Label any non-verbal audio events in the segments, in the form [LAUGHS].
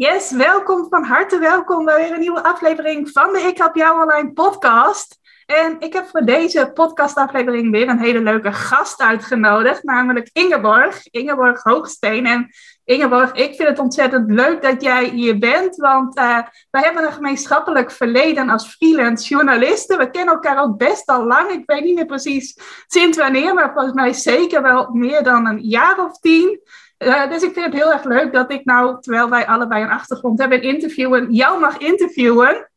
Yes, welkom, van harte welkom bij weer een nieuwe aflevering van de Ik Help Jou Online podcast. En ik heb voor deze podcastaflevering weer een hele leuke gast uitgenodigd, namelijk Ingeborg, Ingeborg Hoogsteen. En Ingeborg, ik vind het ontzettend leuk dat jij hier bent, want uh, wij hebben een gemeenschappelijk verleden als freelance journalisten. We kennen elkaar al best al lang, ik weet niet meer precies sinds wanneer, maar volgens mij zeker wel meer dan een jaar of tien. Uh, dus ik vind het heel erg leuk dat ik nou, terwijl wij allebei een achtergrond hebben in interviewen, jou mag interviewen.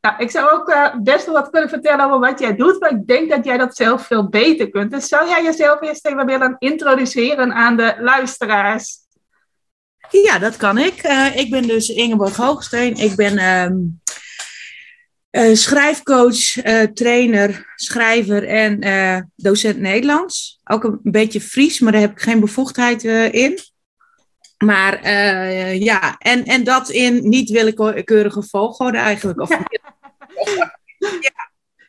Nou, ik zou ook uh, best wel wat kunnen vertellen over wat jij doet, maar ik denk dat jij dat zelf veel beter kunt. Dus zou jij jezelf eerst even willen introduceren aan de luisteraars? Ja, dat kan ik. Uh, ik ben dus Ingeborg Hoogsteen. Ik ben um, schrijfcoach, trainer, schrijver en docent Nederlands. Ook een beetje Fries, maar daar heb ik geen bevoegdheid in. Maar ja, en, en dat in niet willekeurige volgorde eigenlijk. Of, ja. [LAUGHS] ja.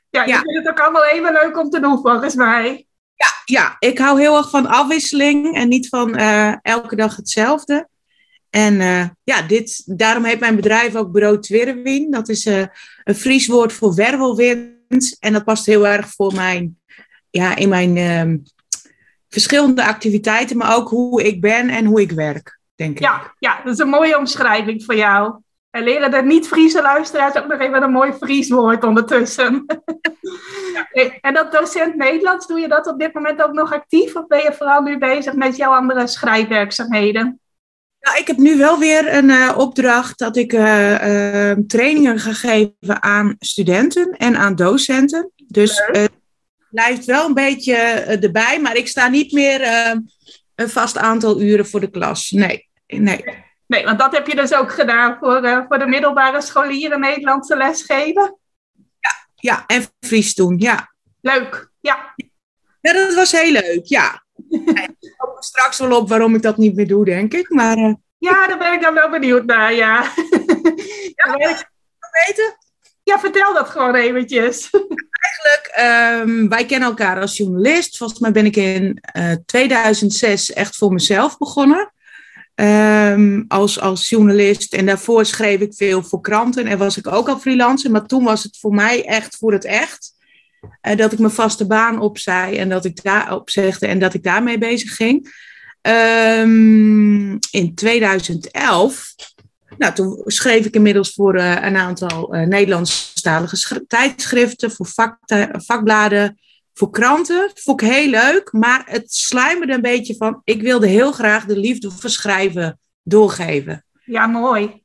ja, je vindt het ook allemaal even leuk om te doen volgens mij. Ja, ja, ik hou heel erg van afwisseling en niet van elke dag hetzelfde. En uh, ja, dit, daarom heet mijn bedrijf ook Bureau Twirwin. Dat is een Fries woord voor wervelwind. En dat past heel erg voor mijn, ja, in mijn ehm, verschillende activiteiten, maar ook hoe ik ben en hoe ik werk denk ja, ik. Ja, dat is een mooie omschrijving voor jou. En leren de niet-Friese luisteraars ook nog even een mooi Fries woord ondertussen. [LAUGHS] Ja. en dat docent Nederlands, doe je dat op dit moment ook nog actief? Of ben je vooral nu bezig met jouw andere schrijfwerkzaamheden? Nou, ik heb nu wel weer een uh, opdracht dat ik uh, uh, trainingen ga geven aan studenten en aan docenten. Dus het blijft wel een beetje erbij, maar ik sta niet meer een vast aantal uren voor de klas. Nee nee. Nee, want dat heb je dus ook gedaan voor, voor de middelbare scholieren Nederlandse lesgeven? Ja, ja, en Fries doen, ja. Leuk, ja. Ja, dat was heel leuk, ja. Ik kom straks wel op waarom ik dat niet meer doe, denk ik. Maar, uh... Ja, daar ben ik dan wel benieuwd naar, ja. ja, [LAUGHS] ik weten? Ja, vertel dat gewoon eventjes. Eigenlijk, um, wij kennen elkaar als journalist. Volgens mij ben ik in uh, 2006 echt voor mezelf begonnen. Um, als, als journalist. En daarvoor schreef ik veel voor kranten en was ik ook al freelancer. Maar toen was het voor mij echt voor het echt. Uh, dat ik mijn vaste baan opzij en dat ik daar opzegde en dat ik daarmee bezig ging. Um, in 2011, nou, toen schreef ik inmiddels voor uh, een aantal uh, Nederlandstalige tijdschriften, voor vak, vakbladen, voor kranten. Vond ik heel leuk, maar het sluimerde een beetje van... ik wilde heel graag de liefde voor schrijven doorgeven. Ja, mooi.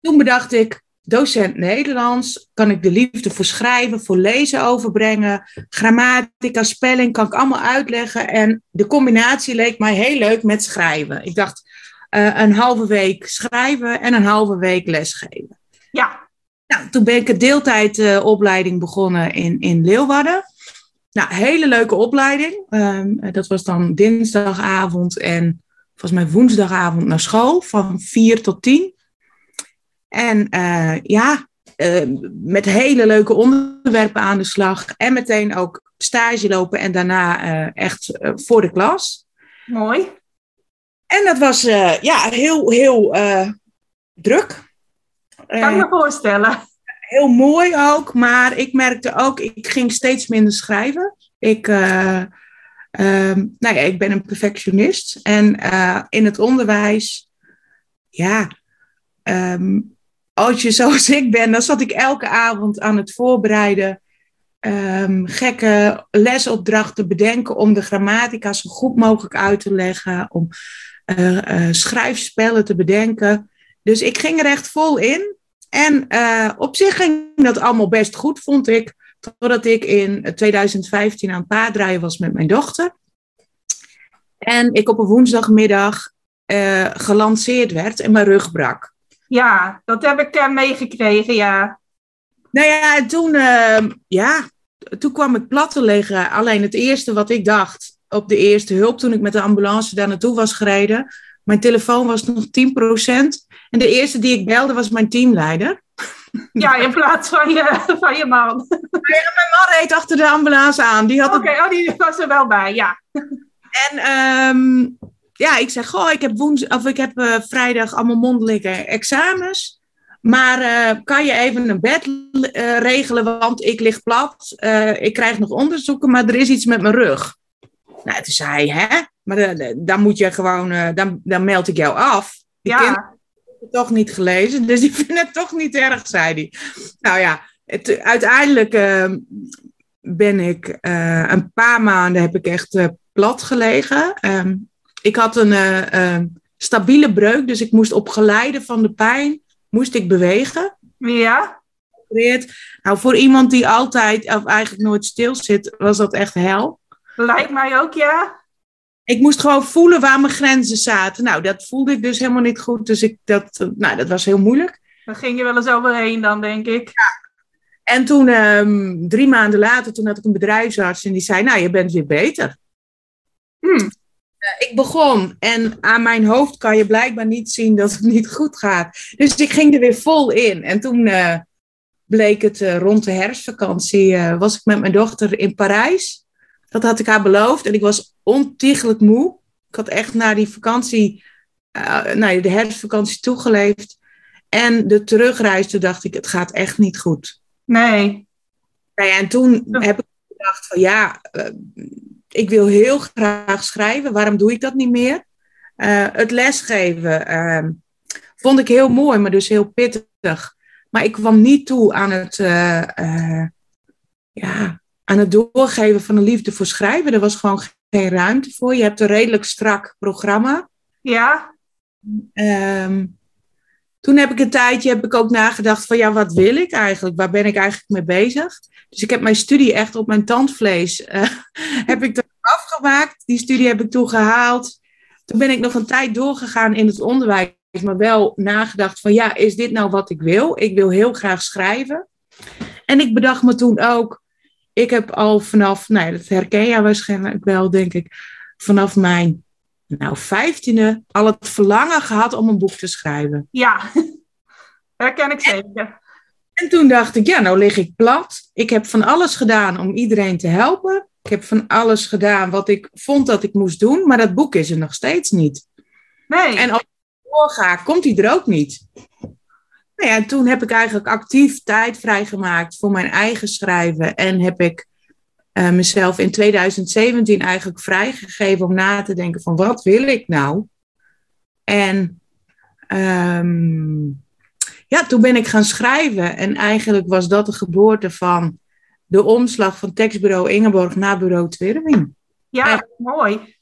Toen bedacht ik, docent Nederlands, kan ik de liefde voor schrijven, voor lezen overbrengen. Grammatica, spelling kan ik allemaal uitleggen. En de combinatie leek mij heel leuk met schrijven. Ik dacht, uh, een halve week schrijven en een halve week lesgeven. Ja. Nou, toen ben ik een deeltijdopleiding uh, begonnen in, in Leeuwarden. Nou, hele leuke opleiding. Um, dat was dan dinsdagavond en volgens mij woensdagavond naar school van 4 tot 10. En uh, ja, uh, met hele leuke onderwerpen aan de slag. En meteen ook stage lopen en daarna uh, echt voor de klas. Mooi. En dat was ja, heel, heel druk. Kan me voorstellen heel mooi ook, maar ik merkte ook, ik ging steeds minder schrijven. Ik, um, nou ja, ik ben een perfectionist en in het onderwijs, ja, um, als je zoals [LAUGHS] ik ben, dan zat ik elke avond aan het voorbereiden. Um, gekke lesopdrachten bedenken om de grammatica zo goed mogelijk uit te leggen, om uh, schrijfspellen te bedenken. Dus ik ging er echt vol in. En uh, op zich ging dat allemaal best goed, vond ik. Totdat ik in 2015 aan paardrijden was met mijn dochter. En ik op een woensdagmiddag gelanceerd werd en mijn rug brak. Ja, dat heb ik uh, meegekregen, ja. Nou ja, toen, uh, ja, toen kwam ik plat te liggen. Alleen het eerste wat ik dacht op de eerste hulp, toen ik met de ambulance daar naartoe was gereden, mijn telefoon was nog 10%. En de eerste die ik belde was mijn teamleider. Ja, in plaats van je, van je man. Ja, mijn man reed achter de ambulance aan. Oké, okay, oh, die was er wel bij, ja. En um, ja, ik zeg, goh, ik heb, woens of ik heb uh, vrijdag allemaal mondelijke examens. Maar uh, kan je even een bed uh, regelen, want ik lig plat. ik krijg nog onderzoeken, maar er is iets met mijn rug. Nou, toen zei hij, hè? Maar dan moet je gewoon, dan, dan meld ik jou af. Die ja. het toch niet gelezen, dus die [LAUGHS] vinden het toch niet erg, zei hij. Nou ja, het, uiteindelijk ben ik een paar maanden heb ik echt plat gelegen. Ehm, ik had een uh, stabiele breuk, dus ik moest op geleide van de pijn moest ik bewegen. Ja. Nou, voor iemand die altijd of eigenlijk nooit stil zit, was dat echt hel. Lijkt mij ook, ja. Ik moest gewoon voelen waar mijn grenzen zaten. Nou, dat voelde ik dus helemaal niet goed. Dus ik, dat, nou, dat was heel moeilijk. Dan ging je wel eens overheen dan, denk ik. Ja. En toen, um, drie maanden later, toen had ik een bedrijfsarts en die zei, nou, je bent weer beter. Hmm. Eh, ik begon en aan mijn hoofd kan je blijkbaar niet zien dat het niet goed gaat. Dus ik ging er weer vol in. En toen uh, bleek het uh, rond de herfstvakantie, was ik met mijn dochter in Parijs. Dat had ik haar beloofd en ik was ontiegelijk moe. Ik had echt naar die vakantie, naar de herfstvakantie toegeleefd. En de terugreis, toen dacht ik, het gaat echt niet goed. Nee. Nou ja, en toen heb ik gedacht van ja, ik wil heel graag schrijven. Waarom doe ik dat niet meer? Uh, het lesgeven uh, vond ik heel mooi, maar dus heel pittig. Maar ik kwam niet toe aan het, uh, ja, aan het doorgeven van een liefde voor schrijven. Er was gewoon geen ruimte voor. Je hebt een redelijk strak programma. Ja. Um, toen heb ik een tijdje heb ik ook nagedacht van ja, wat wil ik eigenlijk? Waar ben ik eigenlijk mee bezig? Dus ik heb mijn studie echt op mijn tandvlees uh, [LAUGHS] heb ik afgemaakt. Die studie heb ik toen gehaald. Toen ben ik nog een tijd doorgegaan in het onderwijs, maar wel nagedacht van ja, is dit nou wat ik wil? Ik wil heel graag schrijven. En ik bedacht me toen ook, ik heb al vanaf, nou dat herken jij waarschijnlijk wel, denk ik, vanaf mijn nou, vijftiende al het verlangen gehad om een boek te schrijven. Ja, [LAUGHS] herken ik zeker. En toen dacht ik, ja, nou lig ik plat. Ik heb van alles gedaan om iedereen te helpen. Ik heb van alles gedaan wat ik vond dat ik moest doen, maar dat boek is er nog steeds niet. Nee. En als ik doorga, komt hij er ook niet. Nou ja, toen heb ik eigenlijk actief tijd vrijgemaakt voor mijn eigen schrijven. En heb ik uh, mezelf in 2017 eigenlijk vrijgegeven om na te denken van wat wil ik nou? En um, ja, toen ben ik gaan schrijven. En eigenlijk was dat de geboorte van de omslag van tekstbureau Ingeborg naar bureau Twerwing. Ja, mooi.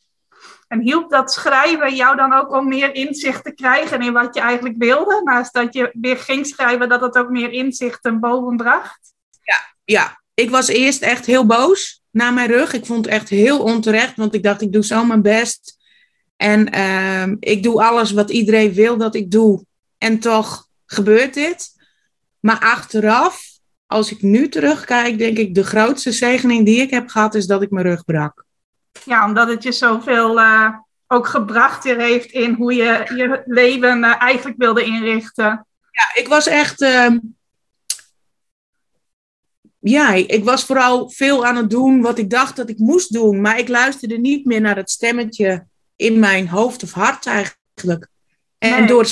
En hielp dat schrijven jou dan ook om meer inzicht te krijgen in wat je eigenlijk wilde? Naast dat je weer ging schrijven, dat het ook meer inzichten boven bracht? Ja, ja, ik was eerst echt heel boos naar mijn rug. Ik vond het echt heel onterecht, want ik dacht, ik doe zo mijn best. En uh, ik doe alles wat iedereen wil dat ik doe. En toch gebeurt dit. Maar achteraf, als ik nu terugkijk, denk ik, de grootste zegening die ik heb gehad, is dat ik mijn rug brak. Ja, omdat het je zoveel uh, ook gebracht heeft in hoe je je leven uh, eigenlijk wilde inrichten. Ja, ik was echt. Ja, ik was vooral veel aan het doen wat ik dacht dat ik moest doen. Maar ik luisterde niet meer naar het stemmetje in mijn hoofd of hart eigenlijk. En nee. door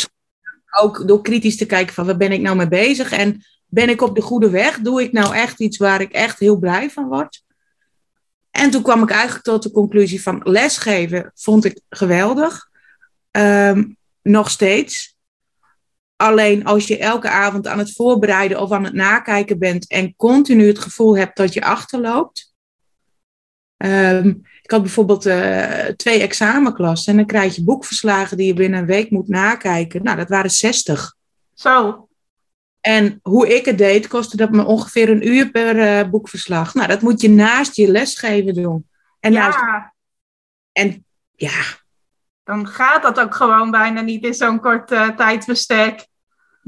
ook door kritisch te kijken van waar ben ik nou mee bezig en ben ik op de goede weg? Doe ik nou echt iets waar ik echt heel blij van word? En toen kwam ik eigenlijk tot de conclusie van lesgeven vond ik geweldig. Um, nog steeds. Alleen als je elke avond aan het voorbereiden of aan het nakijken bent en continu het gevoel hebt dat je achterloopt. Um, ik had bijvoorbeeld uh, twee examenklassen en dan krijg je boekverslagen die je binnen een week moet nakijken. Nou, dat waren 60. Zo. En hoe ik het deed, kostte dat me ongeveer een uur per uh, boekverslag. Nou, dat moet je naast je lesgeven doen. En ja. Naast... En ja. Dan gaat dat ook gewoon bijna niet in zo'n kort uh, tijdbestek.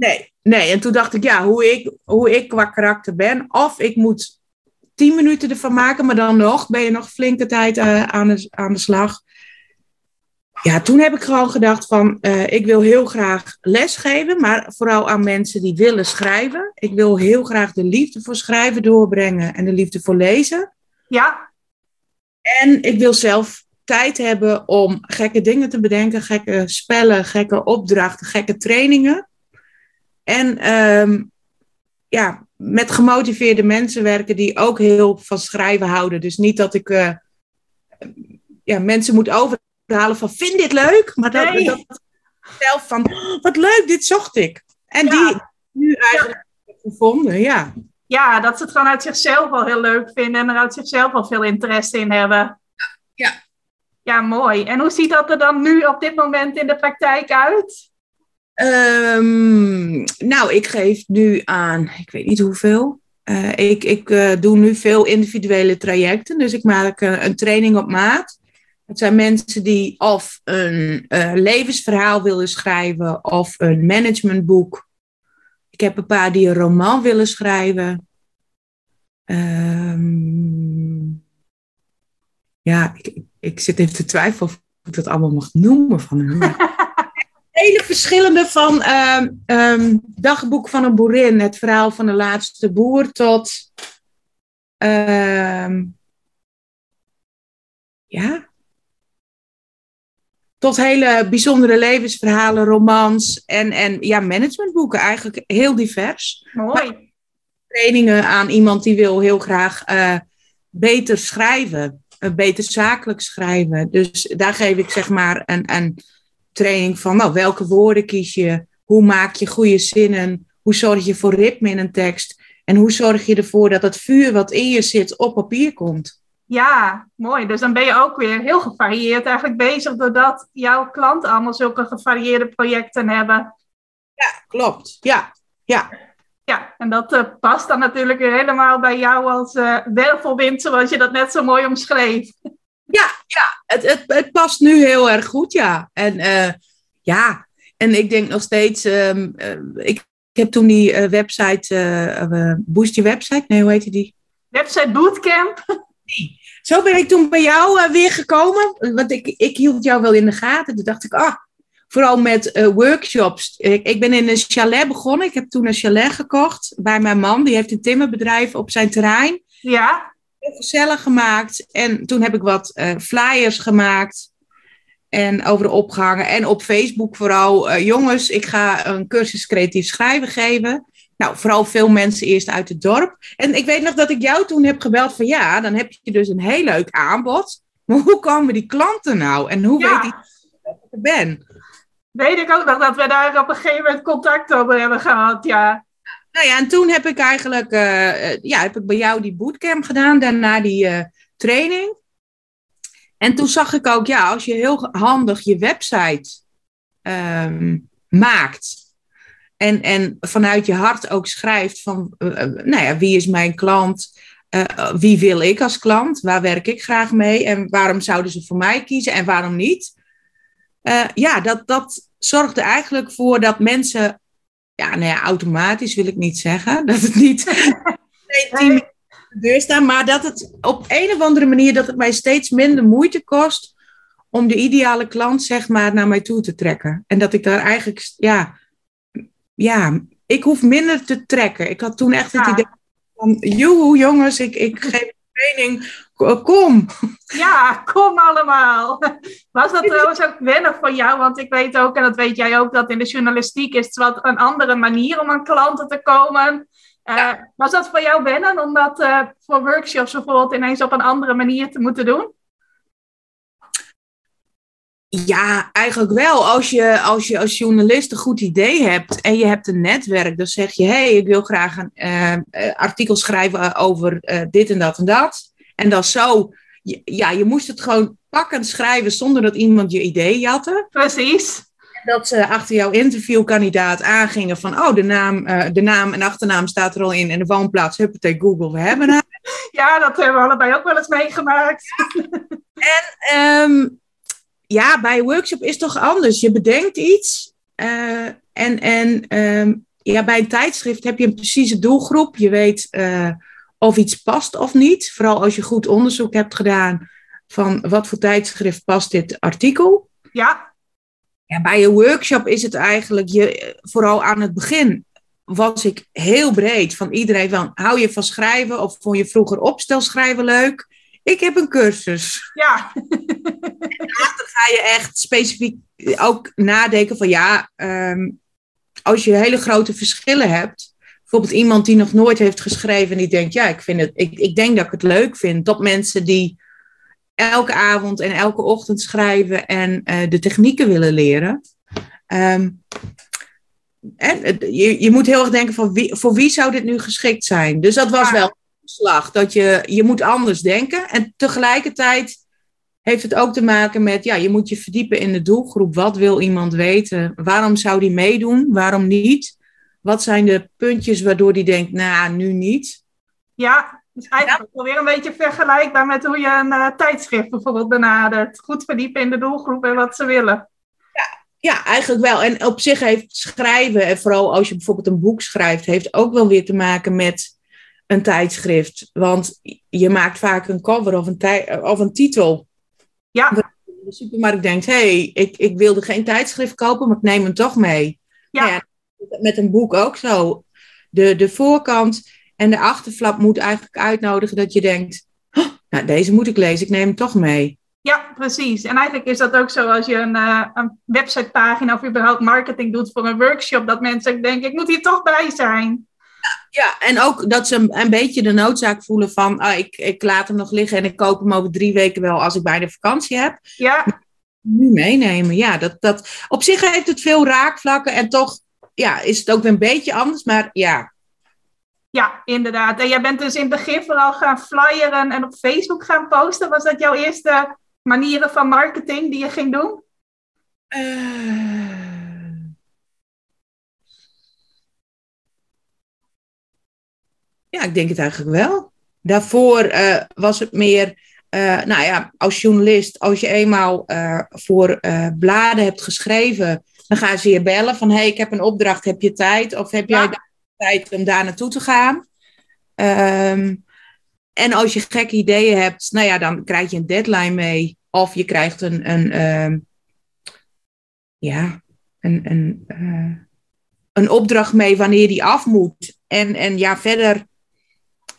Nee, nee. En toen dacht ik, ja, hoe ik, hoe ik qua karakter ben. Of ik moet tien minuten ervan maken, maar dan nog ben je nog flinke tijd uh, aan, de, aan de slag. Ja, toen heb ik gewoon gedacht van, uh, ik wil heel graag lesgeven, maar vooral aan mensen die willen schrijven. Ik wil heel graag de liefde voor schrijven doorbrengen en de liefde voor lezen. Ja. En ik wil zelf tijd hebben om gekke dingen te bedenken, gekke spellen, gekke opdrachten, gekke trainingen. En um, ja, met gemotiveerde mensen werken die ook heel van schrijven houden. Dus niet dat ik uh, ja, mensen moet overhalen van vind dit leuk, maar dat, nee. dat zelf van wat leuk, dit zocht ik. En ja. die nu eigenlijk ja. gevonden, ja. Ja, dat ze het gewoon uit zichzelf al heel leuk vinden en er uit zichzelf al veel interesse in hebben. Ja. Ja, mooi. En hoe ziet dat er dan nu op dit moment in de praktijk uit? Um, nou, ik geef nu aan, ik weet niet hoeveel. Uh, ik ik uh, doe nu veel individuele trajecten, dus ik maak uh, een training op maat. Het zijn mensen die of een levensverhaal willen schrijven of een managementboek. Ik heb een paar die een roman willen schrijven. Um, ja, ik, ik zit even te twijfelen of ik dat allemaal mag noemen van hen [LAUGHS] hele verschillende van um, um, Dagboek van een boerin, het verhaal van de laatste boer, tot. Um, ja. Tot hele bijzondere levensverhalen, romans en, en ja, managementboeken. Eigenlijk heel divers. Mooi. trainingen aan iemand die wil heel graag uh, beter schrijven. Uh, beter zakelijk schrijven. Dus daar geef ik zeg maar een. een training van nou, welke woorden kies je, hoe maak je goede zinnen, hoe zorg je voor ritme in een tekst en hoe zorg je ervoor dat het vuur wat in je zit op papier komt. Ja, mooi. Dus dan ben je ook weer heel gevarieerd eigenlijk bezig doordat jouw klanten allemaal zulke gevarieerde projecten hebben. Ja, klopt. Ja, ja. Ja, en dat uh, past dan natuurlijk weer helemaal bij jou als uh, wervelwind, zoals je dat net zo mooi omschreef. Ja, ja het, het, het past nu heel erg goed, ja. En uh, ja, en ik denk nog steeds, um, uh, ik, heb toen die uh, website, Boost je website, nee, hoe heette die? Website Bootcamp. Nee. Zo ben ik toen bij jou weer gekomen, want ik, ik hield jou wel in de gaten. Toen dacht ik, ah, vooral met workshops. Ik, ik ben in een chalet begonnen. Ik heb toen een chalet gekocht bij mijn man. Die heeft een timmerbedrijf op zijn terrein. Ja heel gezellig gemaakt. En toen heb ik wat uh, flyers gemaakt. En over de opgehangen. En op Facebook vooral. Uh, jongens, ik ga een cursus creatief schrijven geven. Nou, vooral veel mensen eerst uit het dorp. En ik weet nog dat ik jou toen heb gebeld van ja, dan heb je dus een heel leuk aanbod. Maar hoe komen die klanten nou? En hoe ja. weet ik dat ik ben? Weet ik ook nog dat we daar op een gegeven moment contact over hebben gehad, ja. Nou ja, en toen heb ik eigenlijk uh, ja, heb ik bij jou die bootcamp gedaan, daarna die uh, training. En toen zag ik ook, ja, als je heel handig je website um, maakt en, en vanuit je hart ook schrijft van, nou ja, wie is mijn klant? wie wil ik als klant? Waar werk ik graag mee? En waarom zouden ze voor mij kiezen en waarom niet? ja, dat, dat zorgde eigenlijk voor dat mensen ja, nou ja, automatisch wil ik niet zeggen. [LAUGHS] Dat het niet team de deur staan, maar dat het op een of andere manier dat het mij steeds minder moeite kost om de ideale klant zeg maar naar mij toe te trekken. En dat ik daar eigenlijk, ja, ja, ik hoef minder te trekken. Ik had toen echt het idee van, joehoe jongens, ik, ik geef een training, kom. Ja, kom allemaal. Was dat trouwens ook wennen voor jou? Want ik weet ook, en dat weet jij ook, dat in de journalistiek is het wat een andere manier om aan klanten te komen. Uh, was dat voor jou wennen om dat uh, voor workshops bijvoorbeeld ineens op een andere manier te moeten doen? Ja, eigenlijk wel. Als je, als je als journalist een goed idee hebt en je hebt een netwerk, dan zeg je: hé, hey, ik wil graag een uh, artikel schrijven over dit en dat en dat. En dat zo, ja, je moest het gewoon pakken schrijven zonder dat iemand je idee jatte. Precies. Dat ze achter jouw interviewkandidaat aangingen van, oh, de naam, uh, de naam en achternaam staat er al in en de woonplaats, huppatee, Google, we hebben haar. [LAUGHS] Ja, dat hebben we allebei ook wel eens meegemaakt. [LAUGHS] En um, ja, bij een workshop is het toch anders. Je bedenkt iets uh, en, en um, ja, bij een tijdschrift heb je een precieze doelgroep. Je weet uh, of iets past of niet. Vooral als je goed onderzoek hebt gedaan van wat voor tijdschrift past dit artikel. Ja. ja bij een workshop is het eigenlijk, je, vooral aan het begin, was ik heel breed van iedereen van, hou je van schrijven of vond je vroeger opstelschrijven leuk? Ik heb een cursus. Ja. [LAUGHS] en later ga je echt specifiek ook nadenken van, ja, um, als je hele grote verschillen hebt, bijvoorbeeld iemand die nog nooit heeft geschreven en die denkt, ja, ik, vind het, ik, ik denk dat ik het leuk vind, tot mensen die elke avond en elke ochtend schrijven en uh, de technieken willen leren. Um, en je, je moet heel erg denken van wie, voor wie zou dit nu geschikt zijn. Dus dat was ja. wel een slag, dat je, je moet anders denken. En tegelijkertijd heeft het ook te maken met, ja, je moet je verdiepen in de doelgroep. Wat wil iemand weten? Waarom zou die meedoen? Waarom niet? Wat zijn de puntjes waardoor die denkt, nou, nu niet? Ja, dus eigenlijk ja. weer een beetje vergelijkbaar met hoe je een uh, tijdschrift bijvoorbeeld benadert. Goed verdiepen in de doelgroep en wat ze willen. Ja, ja, eigenlijk wel. En op zich heeft schrijven, en vooral als je bijvoorbeeld een boek schrijft, heeft ook wel weer te maken met een tijdschrift. Want je maakt vaak een cover of een, of een titel. Ja. De supermarkt denkt, hé, hey, ik, ik wilde geen tijdschrift kopen, maar ik neem hem toch mee. Ja. Nou ja met een boek ook zo. De, de voorkant en de achterflap moet eigenlijk uitnodigen dat je denkt, oh, nou, deze moet ik lezen, ik neem hem toch mee. Ja, precies. En eigenlijk is dat ook zo als je een, uh, een websitepagina of überhaupt marketing doet voor een workshop, dat mensen denken, ik moet hier toch bij zijn. Ja, en ook dat ze een, een beetje de noodzaak voelen van, ah, ik, ik laat hem nog liggen en ik koop hem over drie weken wel als ik bij de vakantie heb. Ja. Nu meenemen, ja. Dat, dat, op zich heeft het veel raakvlakken en toch ja, is het ook weer een beetje anders, maar ja. Ja, inderdaad. En jij bent dus in het begin vooral gaan flyeren en op Facebook gaan posten. Was dat jouw eerste manieren van marketing die je ging doen? Uh... Ja, ik denk het eigenlijk wel. Daarvoor uh, was het meer, uh, nou ja, als journalist, als je eenmaal voor bladen hebt geschreven, dan gaan ze je bellen van, hey, ik heb een opdracht, heb je tijd? Of heb jij tijd om daar naartoe te gaan? Um, en als je gekke ideeën hebt, nou ja, dan krijg je een deadline mee. Of je krijgt een, een um, ja, een, een, uh, een opdracht mee wanneer die af moet. En, en ja, verder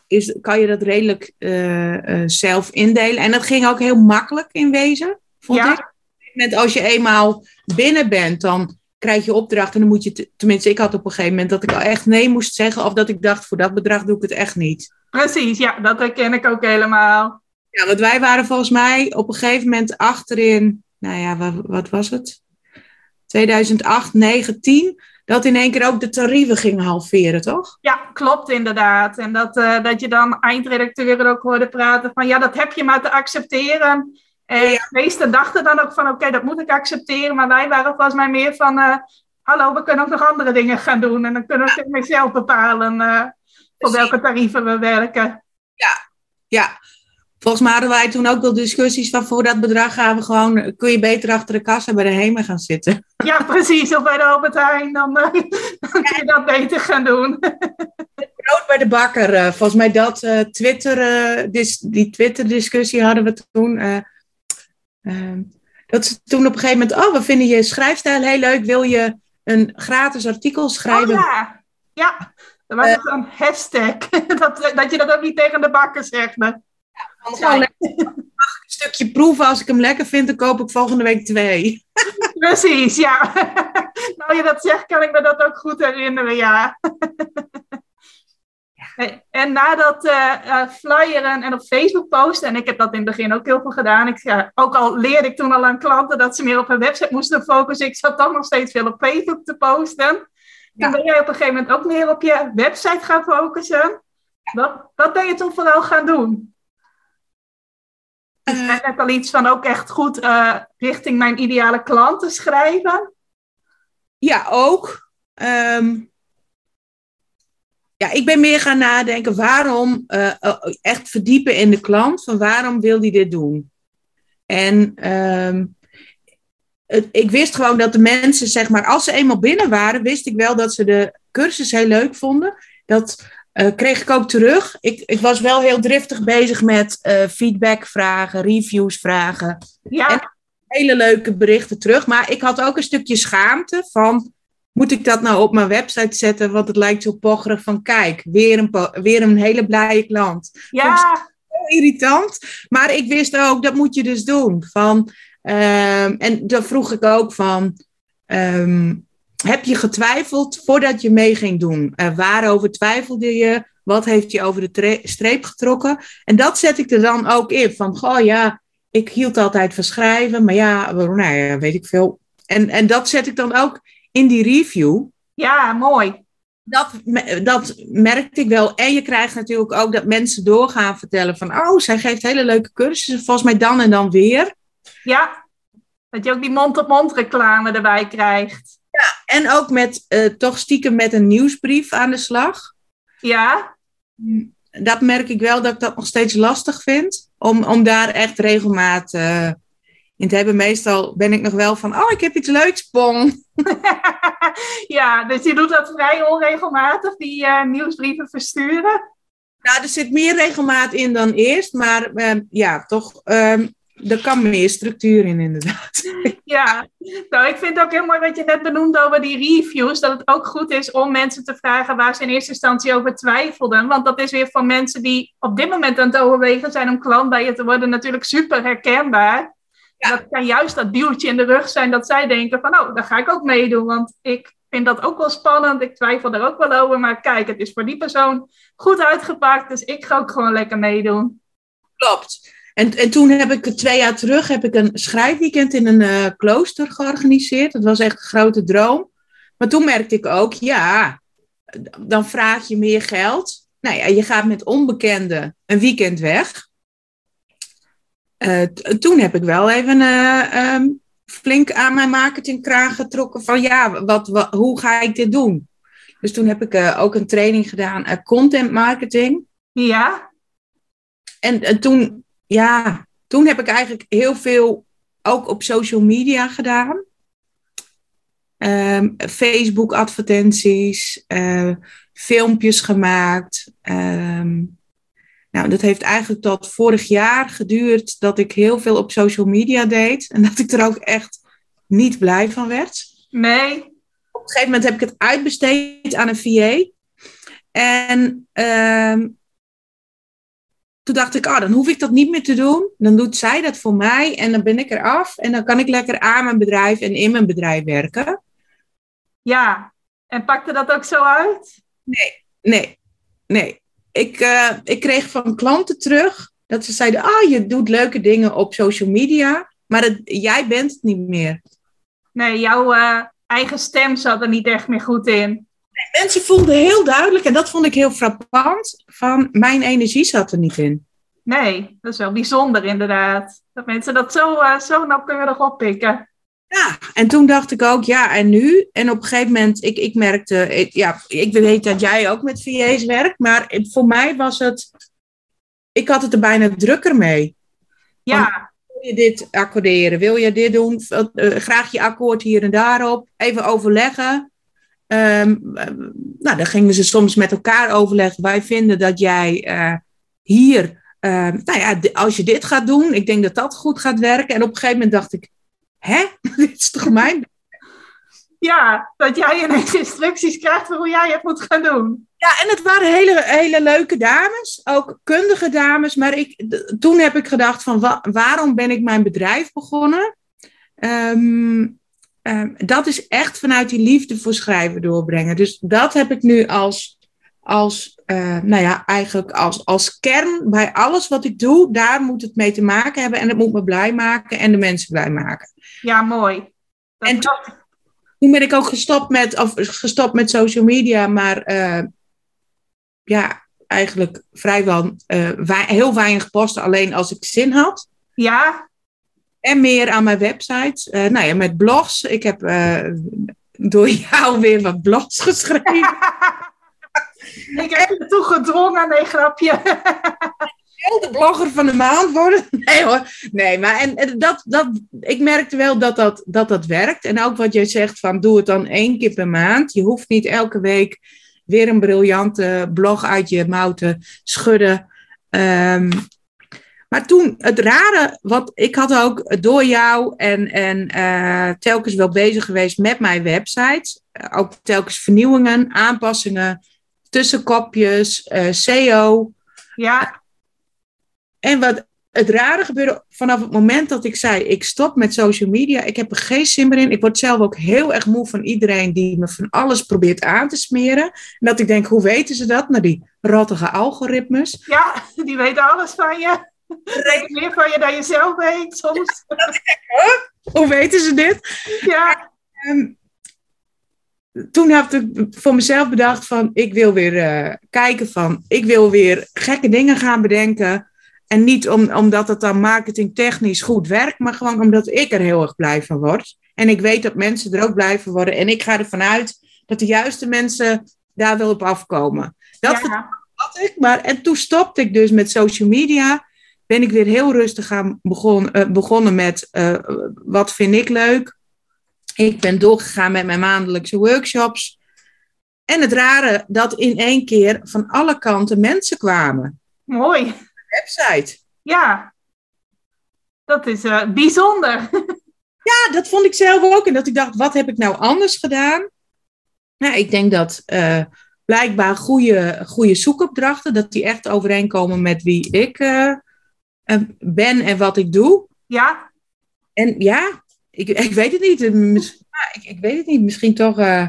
is, kan je dat redelijk uh, uh, zelf indelen. En dat ging ook heel makkelijk in wezen, vond Ja. ik. Als je eenmaal binnen bent, dan krijg je opdracht. En dan moet je, tenminste, ik had op een gegeven moment dat ik al echt nee moest zeggen. Of dat ik dacht, voor dat bedrag doe ik het echt niet. Precies, ja, dat herken ik ook helemaal. Ja, want wij waren volgens mij op een gegeven moment achterin, nou ja, wat, wat was het? 2008, 9, 10. Dat in één keer ook de tarieven gingen halveren, toch? Ja, klopt inderdaad. En dat, uh, dat je dan eindredacteuren ook hoorde praten van ja, dat heb je maar te accepteren. En ja. de meesten dachten dan ook van oké, okay, dat moet ik accepteren. Maar wij waren volgens mij meer van uh, hallo, we kunnen ook nog andere dingen gaan doen. En dan kunnen we ja. zelf bepalen uh, voor welke tarieven we werken. Ja, ja. Volgens mij hadden wij toen ook wel discussies van voor dat bedrag gaan we gewoon, kun je beter achter de kassa bij de HEMA gaan zitten. Ja, [LAUGHS] precies. Of bij de Albert Heijn, dan, uh, [LAUGHS] dan kun je dat beter gaan doen. [LAUGHS] Brood bij de bakker. Uh, volgens mij dat uh, Twitter, dis, die Twitter discussie hadden we toen. Ehm, dat ze toen op een gegeven moment, oh, we vinden je schrijfstijl heel leuk. Wil je een gratis artikel schrijven? Oh, ja, ja. Dat was uh, een hashtag. [LAUGHS] dat, dat je dat ook niet tegen de bakker zegt. Maar... Ja, een stukje proeven. Als ik hem lekker vind, dan koop ik volgende week twee. [LAUGHS] Precies, ja. [LAUGHS] nou je dat zegt, kan ik me dat ook goed herinneren, ja. En na dat uh, uh, flyeren en op Facebook posten, en ik heb dat in het begin ook heel veel gedaan. Ik, ja, ook al leerde ik toen al aan klanten dat ze meer op hun website moesten focussen. Ik zat toch nog steeds veel op Facebook te posten. Ja. Toen ben jij op een gegeven moment ook meer op je website gaan focussen. Wat, wat ben je toen vooral gaan doen? Uh, ik net al iets van ook echt goed uh, richting mijn ideale klanten schrijven. Ja, ook. Um, ja, ik ben meer gaan nadenken waarom uh, echt verdiepen in de klant. Van waarom wil die dit doen? En um, het, ik wist gewoon dat de mensen, zeg maar, als ze eenmaal binnen waren, wist ik wel dat ze de cursus heel leuk vonden. Dat uh, kreeg ik ook terug. Ik, ik was wel heel driftig bezig met uh, feedback vragen, reviews vragen. Ja. En hele leuke berichten terug. Maar ik had ook een stukje schaamte van... Moet ik dat nou op mijn website zetten? Want het lijkt zo pocherig van... Kijk, weer een, weer een hele blije klant. Ja. Irritant. Maar ik wist ook, dat moet je dus doen. Van, um, en dan vroeg ik ook van... Um, heb je getwijfeld voordat je mee ging doen? Uh, waarover twijfelde je? Wat heeft je over de streep getrokken? En dat zet ik er dan ook in. Van, goh ja, ik hield altijd van schrijven, maar ja, nou ja, weet ik veel. En, en dat zet ik dan ook in die review. Ja, mooi. Dat, dat merkte ik wel. En je krijgt natuurlijk ook dat mensen doorgaan vertellen van... oh, zij geeft hele leuke cursussen, volgens mij dan en dan weer. Ja, dat je ook die mond-op-mond reclame erbij krijgt. Ja, en ook met uh, toch stiekem met een nieuwsbrief aan de slag. Ja. Dat merk ik wel dat ik dat nog steeds lastig vind. Om, om daar echt regelmaat uh, in te hebben. Meestal ben ik nog wel van, oh, ik heb iets leuks, pong. [LAUGHS] ja, dus je doet dat vrij onregelmatig, die uh, nieuwsbrieven versturen? Nou, er zit meer regelmaat in dan eerst. Maar ja, toch um, er kan meer structuur in, inderdaad. [LAUGHS] Ja, nou, ik vind het ook heel mooi wat je net benoemde over die reviews. Dat het ook goed is om mensen te vragen waar ze in eerste instantie over twijfelden. Want dat is weer van mensen die op dit moment aan het overwegen zijn om klant bij je te worden, natuurlijk super herkenbaar. Ja. Dat kan juist dat duwtje in de rug zijn dat zij denken van, oh, daar ga ik ook meedoen. Want ik vind dat ook wel spannend. Ik twijfel er ook wel over. Maar kijk, het is voor die persoon goed uitgepakt. Dus ik ga ook gewoon lekker meedoen. Klopt. En, en toen heb ik twee jaar terug heb ik een schrijfweekend in een uh, klooster georganiseerd. Dat was echt een grote droom. Maar toen merkte ik ook, ja, dan vraag je meer geld. Nou ja, je gaat met onbekenden een weekend weg. Uh, toen heb ik wel even uh, um, flink aan mijn marketingkraag getrokken van ja, wat, wat, hoe ga ik dit doen? Dus toen heb ik ook een training gedaan, content marketing. Ja. En, en toen ja, toen heb ik eigenlijk heel veel ook op social media gedaan. Um, Facebook advertenties, filmpjes gemaakt. Um, nou, dat heeft eigenlijk tot vorig jaar geduurd dat ik heel veel op social media deed. En dat ik er ook echt niet blij van werd. Nee. Op een gegeven moment heb ik het uitbesteed aan een VA. En um, toen dacht ik, ah, dan hoef ik dat niet meer te doen. Dan doet zij dat voor mij en dan ben ik er af. En dan kan ik lekker aan mijn bedrijf en in mijn bedrijf werken. Ja, en pakte dat ook zo uit? Nee, nee, nee. Ik, uh, ik kreeg van klanten terug dat ze zeiden, ah, je doet leuke dingen op social media, maar het, jij bent het niet meer. Nee, jouw uh, eigen stem zat er niet echt meer goed in mensen voelden heel duidelijk, en dat vond ik heel frappant, van mijn energie zat er niet in. Nee, dat is wel bijzonder inderdaad. Dat mensen dat zo, uh, zo nauwkeurig oppikken. Ja, en toen dacht ik ook, ja, en nu? En op een gegeven moment, ik, ik merkte, ik, ja, ik weet dat jij ook met VA's werkt, maar voor mij was het, ik had het er bijna drukker mee. Ja. wil je dit accorderen? Wil je dit doen? Uh, graag je akkoord hier en daarop. Even overleggen. Um, nou, dan gingen ze soms met elkaar overleggen. Wij vinden dat jij uh, hier, uh, nou ja, als je dit gaat doen, ik denk dat dat goed gaat werken. En op een gegeven moment dacht ik, hè, [LAUGHS] dit is toch mijn... Ja, dat jij ineens instructies krijgt voor hoe jij het moet gaan doen. Ja, en het waren hele, hele leuke dames, ook kundige dames. Maar ik, toen heb ik gedacht van, wa waarom ben ik mijn bedrijf begonnen? Um, um, dat is echt vanuit die liefde voor schrijven doorbrengen. Dus dat heb ik nu als, als uh, nou ja, eigenlijk als, als kern bij alles wat ik doe. Daar moet het mee te maken hebben en het moet me blij maken en de mensen blij maken. Ja, mooi. Dat en toen, toen ben ik ook gestopt met, of gestopt met social media, maar uh, ja, eigenlijk vrijwel uh, heel weinig posten, alleen als ik zin had. Ja, en meer aan mijn website. Nou ja, met blogs. Ik heb door jou weer wat blogs [LAUGHS] geschreven. [LAUGHS] ik heb je toe gedrongen, nee, grapje. [LAUGHS] de blogger van de maand worden? Nee hoor. Nee, maar en, dat, dat, ik merkte wel dat dat, dat dat werkt. En ook wat jij zegt van doe het dan één keer per maand. Je hoeft niet elke week weer een briljante blog uit je mouw te schudden. Ehm, maar toen, het rare, wat ik had ook door jou en, en uh, telkens wel bezig geweest met mijn website. ook telkens vernieuwingen, aanpassingen, tussenkopjes, uh, eh, SEO. Ja. En wat het rare gebeurde vanaf het moment dat ik zei: ik stop met social media, ik heb er geen zin meer in. Ik word zelf ook heel erg moe van iedereen die me van alles probeert aan te smeren. En dat ik denk: hoe weten ze dat? Nou, die rottige algoritmes. Ja, die weten alles van je. Meer van je dan je zelf weet soms. [LAUGHS] hoe weten ze dit? Ja. Ehm, toen heb ik voor mezelf bedacht van ik wil weer uh, kijken van ik wil weer gekke dingen gaan bedenken. En niet om, omdat het dan marketingtechnisch goed werkt, maar gewoon omdat ik er heel erg blij van word. En ik weet dat mensen er ook blij van worden. En ik ga ervan uit dat de juiste mensen daar wel op afkomen. Dat had ik. Maar, en toen stopte ik dus met social media. Ben ik weer heel rustig gaan begon, uh, begonnen met uh, wat vind ik leuk. Ik ben doorgegaan met mijn maandelijkse workshops. En het rare dat in één keer van alle kanten mensen kwamen. Mooi. Website. Ja, dat is uh, bijzonder. [LAUGHS] ja, dat vond ik zelf ook. En dat ik dacht, wat heb ik nou anders gedaan? Nou, ik denk dat uh, blijkbaar goede, goede zoekopdrachten, dat die echt overeenkomen met wie ik uh, ben en wat ik doe. Ja. En ja, ik, ik weet het niet. Ik, ik weet het niet. Misschien toch uh,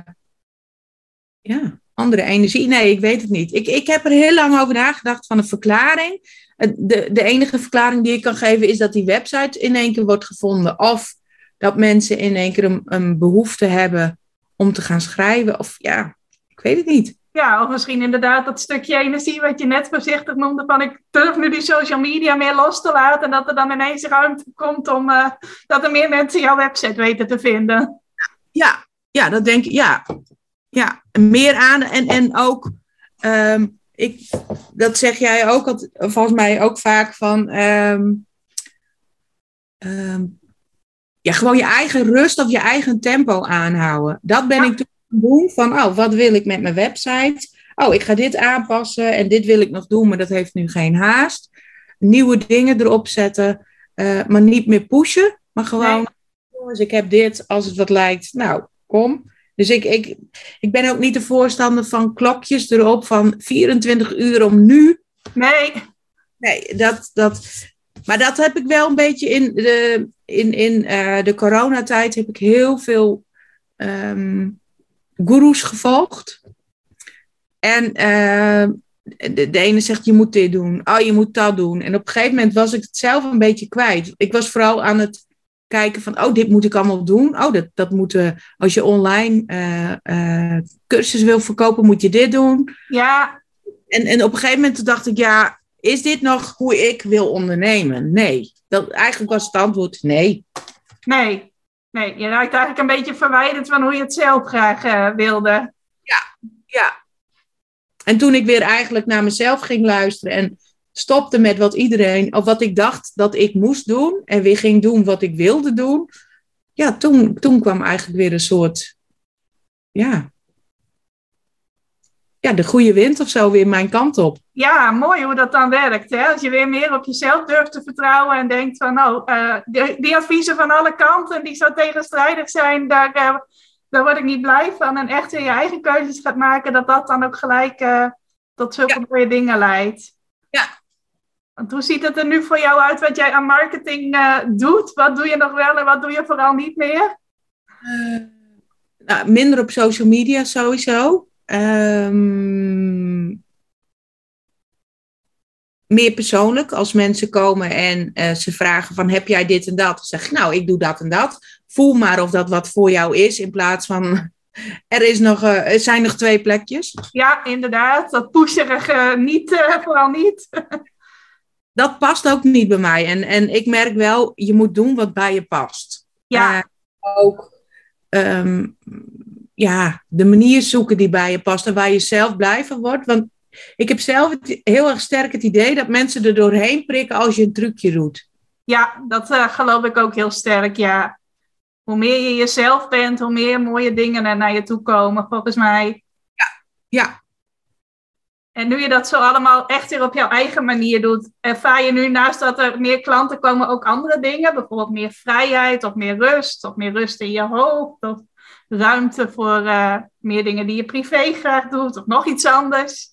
ja, andere energie. Nee, ik weet het niet. Ik, ik heb er heel lang over nagedacht van een verklaring. De, de enige verklaring die ik kan geven is dat die website in één keer wordt gevonden. Of dat mensen in één keer een, een behoefte hebben om te gaan schrijven. Of ja, ik weet het niet. Ja, of misschien inderdaad dat stukje energie wat je net voorzichtig noemde. Van ik durf nu die social media meer los te laten. En dat er dan ineens ruimte komt om uh, dat er meer mensen jouw website weten te vinden. Ja, ja dat denk ik. Ja, ja meer aan. En, en ook, um, ik, dat zeg jij ook, volgens mij ook vaak van. Um, um, ja, gewoon je eigen rust of je eigen tempo aanhouden. Dat ben ja. ik doen van, oh, wat wil ik met mijn website? Oh, ik ga dit aanpassen en dit wil ik nog doen, maar dat heeft nu geen haast. Nieuwe dingen erop zetten, uh, maar niet meer pushen, maar gewoon, nee. jongens, ik heb dit, als het wat lijkt, nou, kom. Dus ik, ik, ik ben ook niet de voorstander van klokjes erop van 24 uur om nu. Nee. Nee, dat, dat, maar dat heb ik wel een beetje in de, in, in, uh, de coronatijd heb ik heel veel um, goeroes gevolgd. En uh, de, de, ene zegt, je moet dit doen. Oh, je moet dat doen. En op een gegeven moment was ik het zelf een beetje kwijt. Ik was vooral aan het kijken van, oh, dit moet ik allemaal doen. Oh, dat, dat moet, uh, als je online uh, cursus wil verkopen, moet je dit doen. Ja. En, en op een gegeven moment dacht ik, ja, is dit nog hoe ik wil ondernemen? Nee. Dat, eigenlijk was het antwoord nee. Nee. Nee, je raakt eigenlijk een beetje verwijderd van hoe je het zelf graag uh, wilde. Ja, ja. En toen ik weer eigenlijk naar mezelf ging luisteren en stopte met wat iedereen, of wat ik dacht dat ik moest doen, en weer ging doen wat ik wilde doen, ja, toen, toen kwam eigenlijk weer een soort, ja, ja, de goede wind of zo weer mijn kant op. Ja, mooi hoe dat dan werkt. Hè? Als je weer meer op jezelf durft te vertrouwen en denkt van, nou, uh, die, die, adviezen van alle kanten die zo tegenstrijdig zijn, daar, uh, daar word ik niet blij van. En echt weer je eigen keuzes gaat maken, dat dat dan ook gelijk uh, tot zulke ja. mooie dingen leidt. Ja. Want hoe ziet het er nu voor jou uit wat jij aan marketing doet? Wat doe je nog wel en wat doe je vooral niet meer? nou, minder op social media sowieso. Um, meer persoonlijk, als mensen komen en uh, ze vragen van heb jij dit en dat? Dan zeg ik nou, ik doe dat en dat. Voel maar of dat wat voor jou is, in plaats van [LAUGHS] er, is nog, uh, er zijn nog twee plekjes. Ja, inderdaad. Dat pusherige niet, uh, vooral niet. [LAUGHS] dat past ook niet bij mij. En, en ik merk wel, je moet doen wat bij je past. Ja. ook um, ja, de manier zoeken die bij je past en waar je zelf blij van wordt. Want ik heb zelf het, heel erg sterk het idee dat mensen er doorheen prikken als je een trucje doet. Ja, dat uh, geloof ik ook heel sterk, ja. Hoe meer je jezelf bent, hoe meer mooie dingen er naar je toe komen, volgens mij. Ja, ja. En nu je dat zo allemaal echt weer op jouw eigen manier doet, ervaar je nu naast dat er meer klanten komen ook andere dingen? Bijvoorbeeld meer vrijheid of meer rust of meer rust in je hoofd of ruimte voor uh, meer dingen die je privé graag doet of nog iets anders?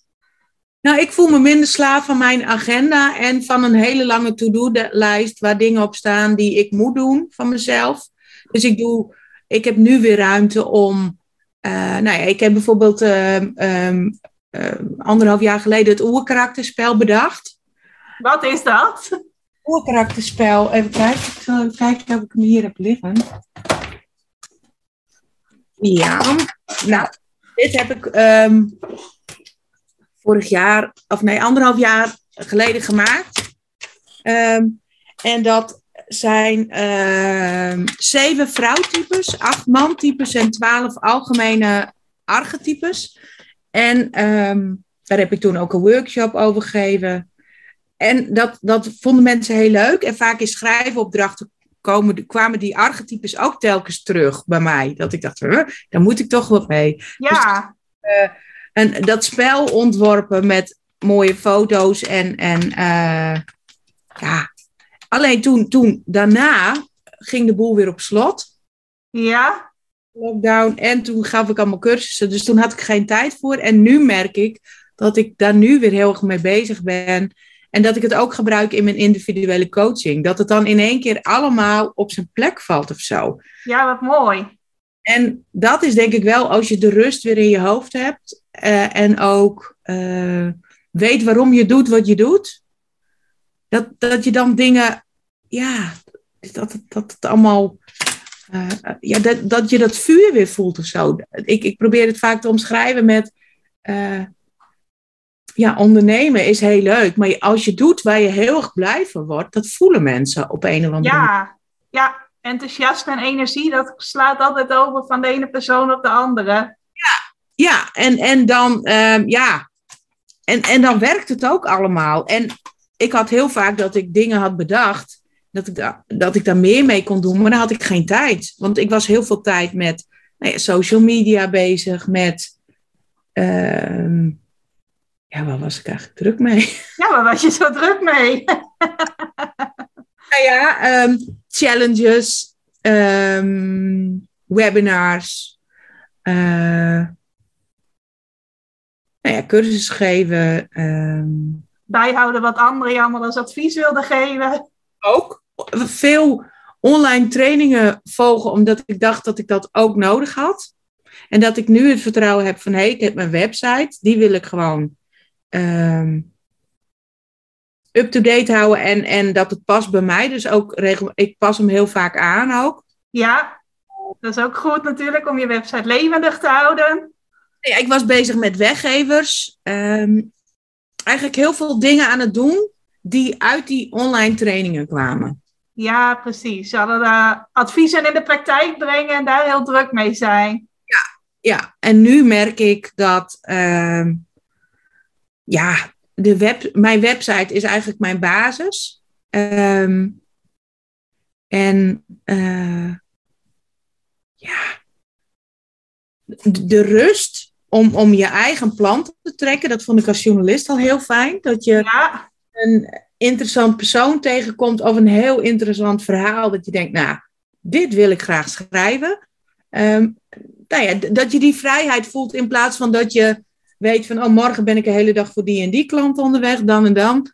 Nou, ik voel me minder slaaf van mijn agenda en van een hele lange to-do-lijst waar dingen op staan die ik moet doen van mezelf. Dus ik doe, ik heb nu weer ruimte om, uh, nou ja, ik heb bijvoorbeeld uh, um, anderhalf jaar geleden het oerkarakterspel bedacht. Wat is dat? Oerkarakterspel, even kijken, ik zal even kijken of ik hem hier heb liggen. Ja, nou, dit heb ik um, vorig jaar, of nee, anderhalf jaar geleden gemaakt. Um, en dat zijn uh, zeven vrouwtypes, acht mantypes en twaalf algemene archetypes. En um, daar heb ik toen ook een workshop over gegeven. En dat, dat vonden mensen heel leuk. En vaak in schrijvenopdrachten komen, kwamen die archetypes ook telkens terug bij mij. Dat ik dacht, daar moet ik toch wat mee. Ja. Dus, uh, en dat spel ontworpen met mooie foto's en, en uh, ja. Alleen toen, toen, daarna ging de boel weer op slot. Ja. Lockdown. En toen gaf ik allemaal cursussen. Dus toen had ik geen tijd voor. En nu merk ik dat ik daar nu weer heel erg mee bezig ben. En dat ik het ook gebruik in mijn individuele coaching. Dat het dan in één keer allemaal op zijn plek valt of zo. Ja, wat mooi. En dat is denk ik wel als je de rust weer in je hoofd hebt. Uh, en ook uh, weet waarom je doet wat je doet. Dat, dat je dan dingen, ja, dat, dat het allemaal, uh, ja, dat, dat je dat vuur weer voelt of zo. Ik, ik probeer het vaak te omschrijven met, ja, ondernemen is heel leuk. Maar als je doet waar je heel erg blij van wordt, dat voelen mensen op een of andere ja, manier. Ja, enthousiasme en energie, dat slaat altijd over van de ene persoon op de andere. Ja, en, en dan, um, ja, en, en dan werkt het ook allemaal. En ik had heel vaak dat ik dingen had bedacht, dat ik, da dat ik daar meer mee kon doen, maar dan had ik geen tijd. Want ik was heel veel tijd met nou ja, social media bezig, met. Uh, ja, waar was ik eigenlijk druk mee? [LAUGHS] Ja, waar was je zo druk mee? nou ja, um, challenges, um, webinars, uh, nou ja, cursussen geven. Um, Bijhouden wat anderen je allemaal als advies wilden geven. Ook veel online trainingen volgen, omdat ik dacht dat ik dat ook nodig had. En dat ik nu het vertrouwen heb van hé, hey, ik heb mijn website, die wil ik gewoon um, up-to-date houden en, en dat het past bij mij. Dus ook regel, ik pas hem heel vaak aan ook. Ja, dat is ook goed natuurlijk om je website levendig te houden. Ja, ik was bezig met weggevers. Um, eigenlijk heel veel dingen aan het doen die uit die online trainingen kwamen. Ja, precies. Ze hadden uh, adviezen in de praktijk brengen en daar heel druk mee zijn. Ja, ja. en nu merk ik dat uh, ja, de web, mijn website is eigenlijk mijn basis. Um, en uh, ja, de rust om, om je eigen plan te trekken, dat vond ik als journalist al heel fijn. Dat je ja. een interessant persoon tegenkomt of een heel interessant verhaal. Dat je denkt, nou, dit wil ik graag schrijven. Um, nou ja, dat je die vrijheid voelt in plaats van dat je weet van, oh, morgen ben ik een hele dag voor die en die klant onderweg, dan en dan.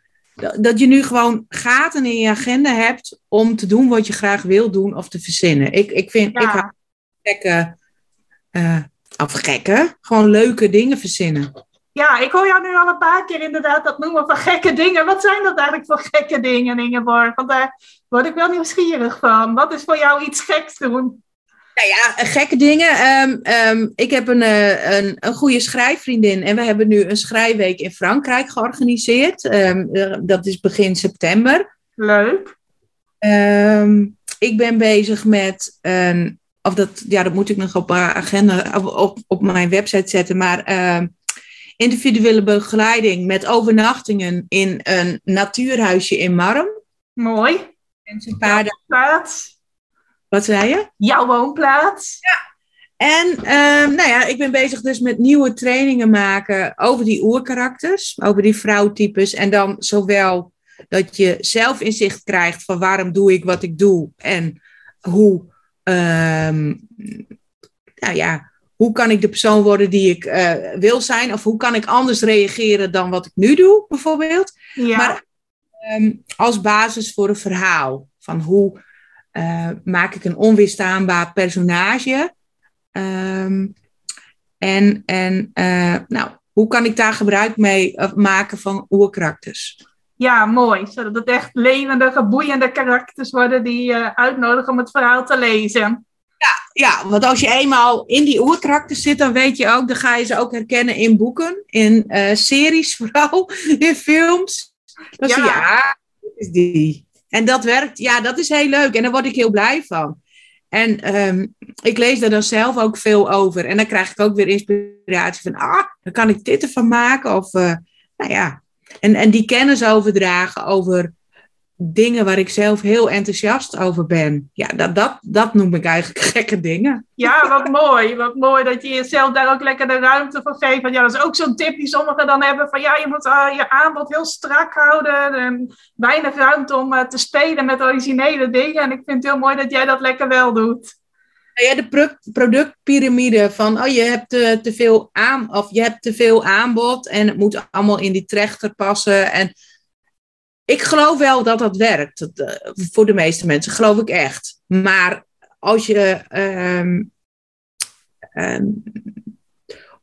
Dat je nu gewoon gaten in je agenda hebt om te doen wat je graag wil doen of te verzinnen. Ik, ik vind, ja. ik hou gekke, uh, of gekke, gewoon leuke dingen verzinnen. Ja, ik hoor jou nu al een paar keer inderdaad dat noemen van gekke dingen. Wat zijn dat eigenlijk voor gekke dingen, Ingeborg? Want daar word ik wel nieuwsgierig van. Wat is voor jou iets geks doen? Nou ja, gekke dingen. Um, um, ik heb een, uh, een, een goede schrijfvriendin en we hebben nu een schrijfweek in Frankrijk georganiseerd. Um, dat is begin september. Leuk. ik ben bezig met een, of dat, ja, dat moet ik nog op mijn agenda, op, op mijn website zetten, maar individuele begeleiding met overnachtingen in een natuurhuisje in Marm. Mooi. Mensen paarden. Plaats. Wat zei je? Jouw woonplaats. Ja. En ehm, nou ja, ik ben bezig dus met nieuwe trainingen maken over die oerkarakters, over die vrouwtypes. En dan zowel dat je zelf inzicht krijgt van waarom doe ik wat ik doe en hoe, ehm, nou ja, hoe kan ik de persoon worden die ik eh, wil zijn? Of hoe kan ik anders reageren dan wat ik nu doe, bijvoorbeeld? Ja. Maar ehm, als basis voor een verhaal. Van hoe uh, maak ik een onweerstaanbaar personage? Um, en en uh, nou, hoe kan ik daar gebruik mee maken van oerkarakters? Ja, mooi. Zodat het echt levendige, boeiende karakters worden die je uitnodigen om het verhaal te lezen. Ja, ja, want als je eenmaal in die oerkarakters zit, dan weet je ook, dan ga je ze ook herkennen in boeken, in uh, series [LAUGHS] vooral, in films. Dan ja. zie je, ah, is die. En dat werkt, ja, dat is heel leuk en daar word ik heel blij van. En um, ik lees daar dan zelf ook veel over. En dan krijg ik ook weer inspiratie van, ah, dan kan ik dit ervan maken. Of, uh, nou ja. En, en die kennis overdragen over dingen waar ik zelf heel enthousiast over ben. Ja, dat, dat, dat noem ik eigenlijk [LAUGHS] gekke dingen. Ja, wat mooi. Wat mooi dat je jezelf daar ook lekker de ruimte voor geeft. Want ja, dat is ook zo'n tip die sommigen dan hebben. Van ja, je moet uh, je aanbod heel strak houden. En weinig ruimte om uh, te spelen met originele dingen. En ik vind het heel mooi dat jij dat lekker wel doet. Ja, de productpyramide van oh, je hebt te, te veel aan of je hebt te veel aanbod en het moet allemaal in die trechter passen. En ik geloof wel dat dat werkt. Dat, uh, voor de meeste mensen geloof ik echt. Maar als je um, um,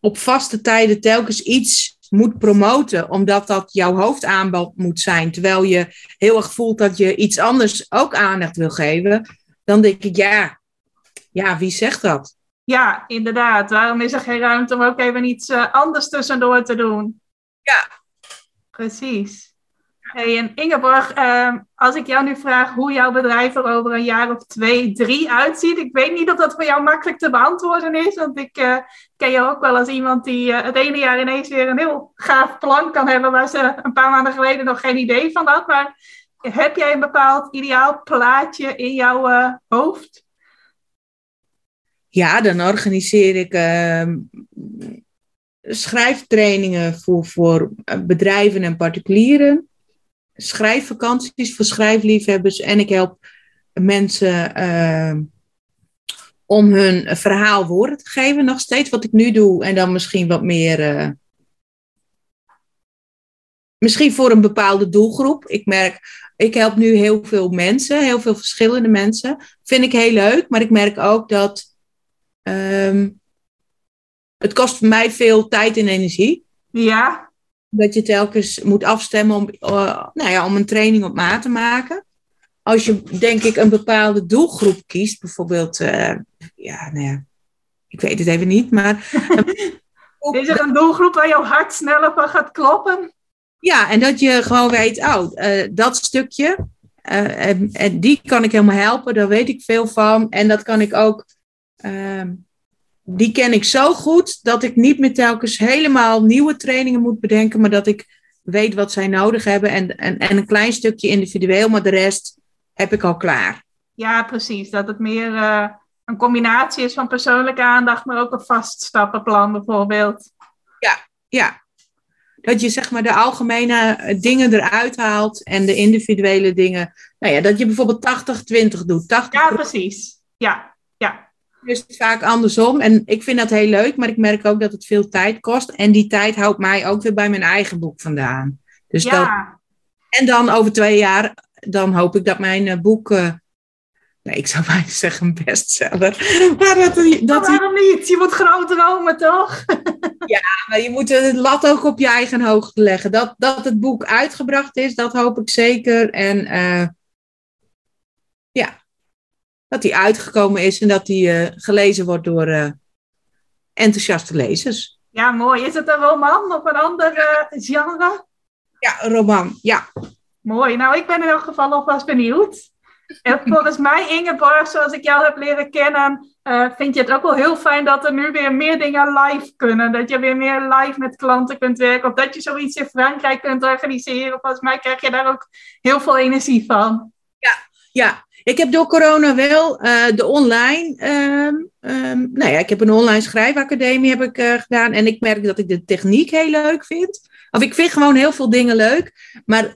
op vaste tijden telkens iets moet promoten, omdat dat jouw hoofdaanbod moet zijn, terwijl je heel erg voelt dat je iets anders ook aandacht wil geven, dan denk ik ja, ja, wie zegt dat? Ja, inderdaad. Waarom is er geen ruimte om ook even iets uh, anders tussendoor te doen? Ja. Precies. Hey, en Ingeborg, uh, als ik jou nu vraag hoe jouw bedrijf er over een jaar of twee, drie uitziet. Ik weet niet of dat voor jou makkelijk te beantwoorden is. Want ik uh, ken je ook wel als iemand die uh, het ene jaar ineens weer een heel gaaf plan kan hebben. Waar ze een paar maanden geleden nog geen idee van had. Maar heb jij een bepaald ideaal plaatje in jouw hoofd? Ja, dan organiseer ik uh, schrijftrainingen voor, voor bedrijven en particulieren. Schrijfvakanties voor schrijfliefhebbers. En ik help mensen uh, om hun verhaal woorden te geven. Nog steeds wat ik nu doe. En dan misschien wat meer. Uh, misschien voor een bepaalde doelgroep. Ik merk, ik help nu heel veel mensen, heel veel verschillende mensen. Vind ik heel leuk, maar ik merk ook dat Um, het kost voor mij veel tijd en energie. Ja. Dat je telkens moet afstemmen om, uh, nou ja, om een training op maat te maken. Als je, denk ik, een bepaalde doelgroep kiest, bijvoorbeeld, uh, ja, nou ja, ik weet het even niet, maar. [LAUGHS] Is er een doelgroep waar jouw hart sneller van gaat kloppen? Ja, en dat je gewoon weet, oh, uh, dat stukje, en, en die kan ik helemaal helpen, daar weet ik veel van. En dat kan ik ook Uh, die ken ik zo goed dat ik niet meer telkens helemaal nieuwe trainingen moet bedenken, maar dat ik weet wat zij nodig hebben en, en, en een klein stukje individueel, maar de rest heb ik al klaar. Ja, precies. Dat het meer uh, een combinatie is van persoonlijke aandacht, maar ook een vast stappenplan bijvoorbeeld. Ja, ja. Dat je zeg maar de algemene dingen eruit haalt en de individuele dingen. Nou ja, dat je bijvoorbeeld 80-20 doet. 80 ja, precies. Ja, ja is het vaak andersom. En ik vind dat heel leuk, maar ik merk ook dat het veel tijd kost. En die tijd houdt mij ook weer bij mijn eigen boek vandaan. Dus ja. dat, en dan over twee jaar, dan hoop ik dat mijn uh, boek. Uh, nee, ik zou [LAUGHS] bijna zeggen een bestseller. [LAUGHS] Maar dat, dat waarom niet? Je moet groot dromen, toch? [LAUGHS] ja, maar je moet het lat ook op je eigen hoogte leggen. Dat, dat het boek uitgebracht is, dat hoop ik zeker. En uh, ja, dat die uitgekomen is en dat die uh, gelezen wordt door uh, enthousiaste lezers. Ja, mooi. Is het een roman of een ander uh, genre? Ja, een roman, ja. Mooi. Nou, ik ben in elk geval alvast benieuwd. En volgens mij, Ingeborg, zoals ik jou heb leren kennen, uh, vind je het ook wel heel fijn dat er nu weer meer dingen live kunnen. Dat je weer meer live met klanten kunt werken. Of dat je zoiets in Frankrijk kunt organiseren. Volgens mij krijg je daar ook heel veel energie van. Ja. Ik heb door corona wel uh, de online. Um, um, nou ja, ik heb een online schrijfacademie heb ik, uh, gedaan. En ik merk dat ik de techniek heel leuk vind. Of ik vind gewoon heel veel dingen leuk. Maar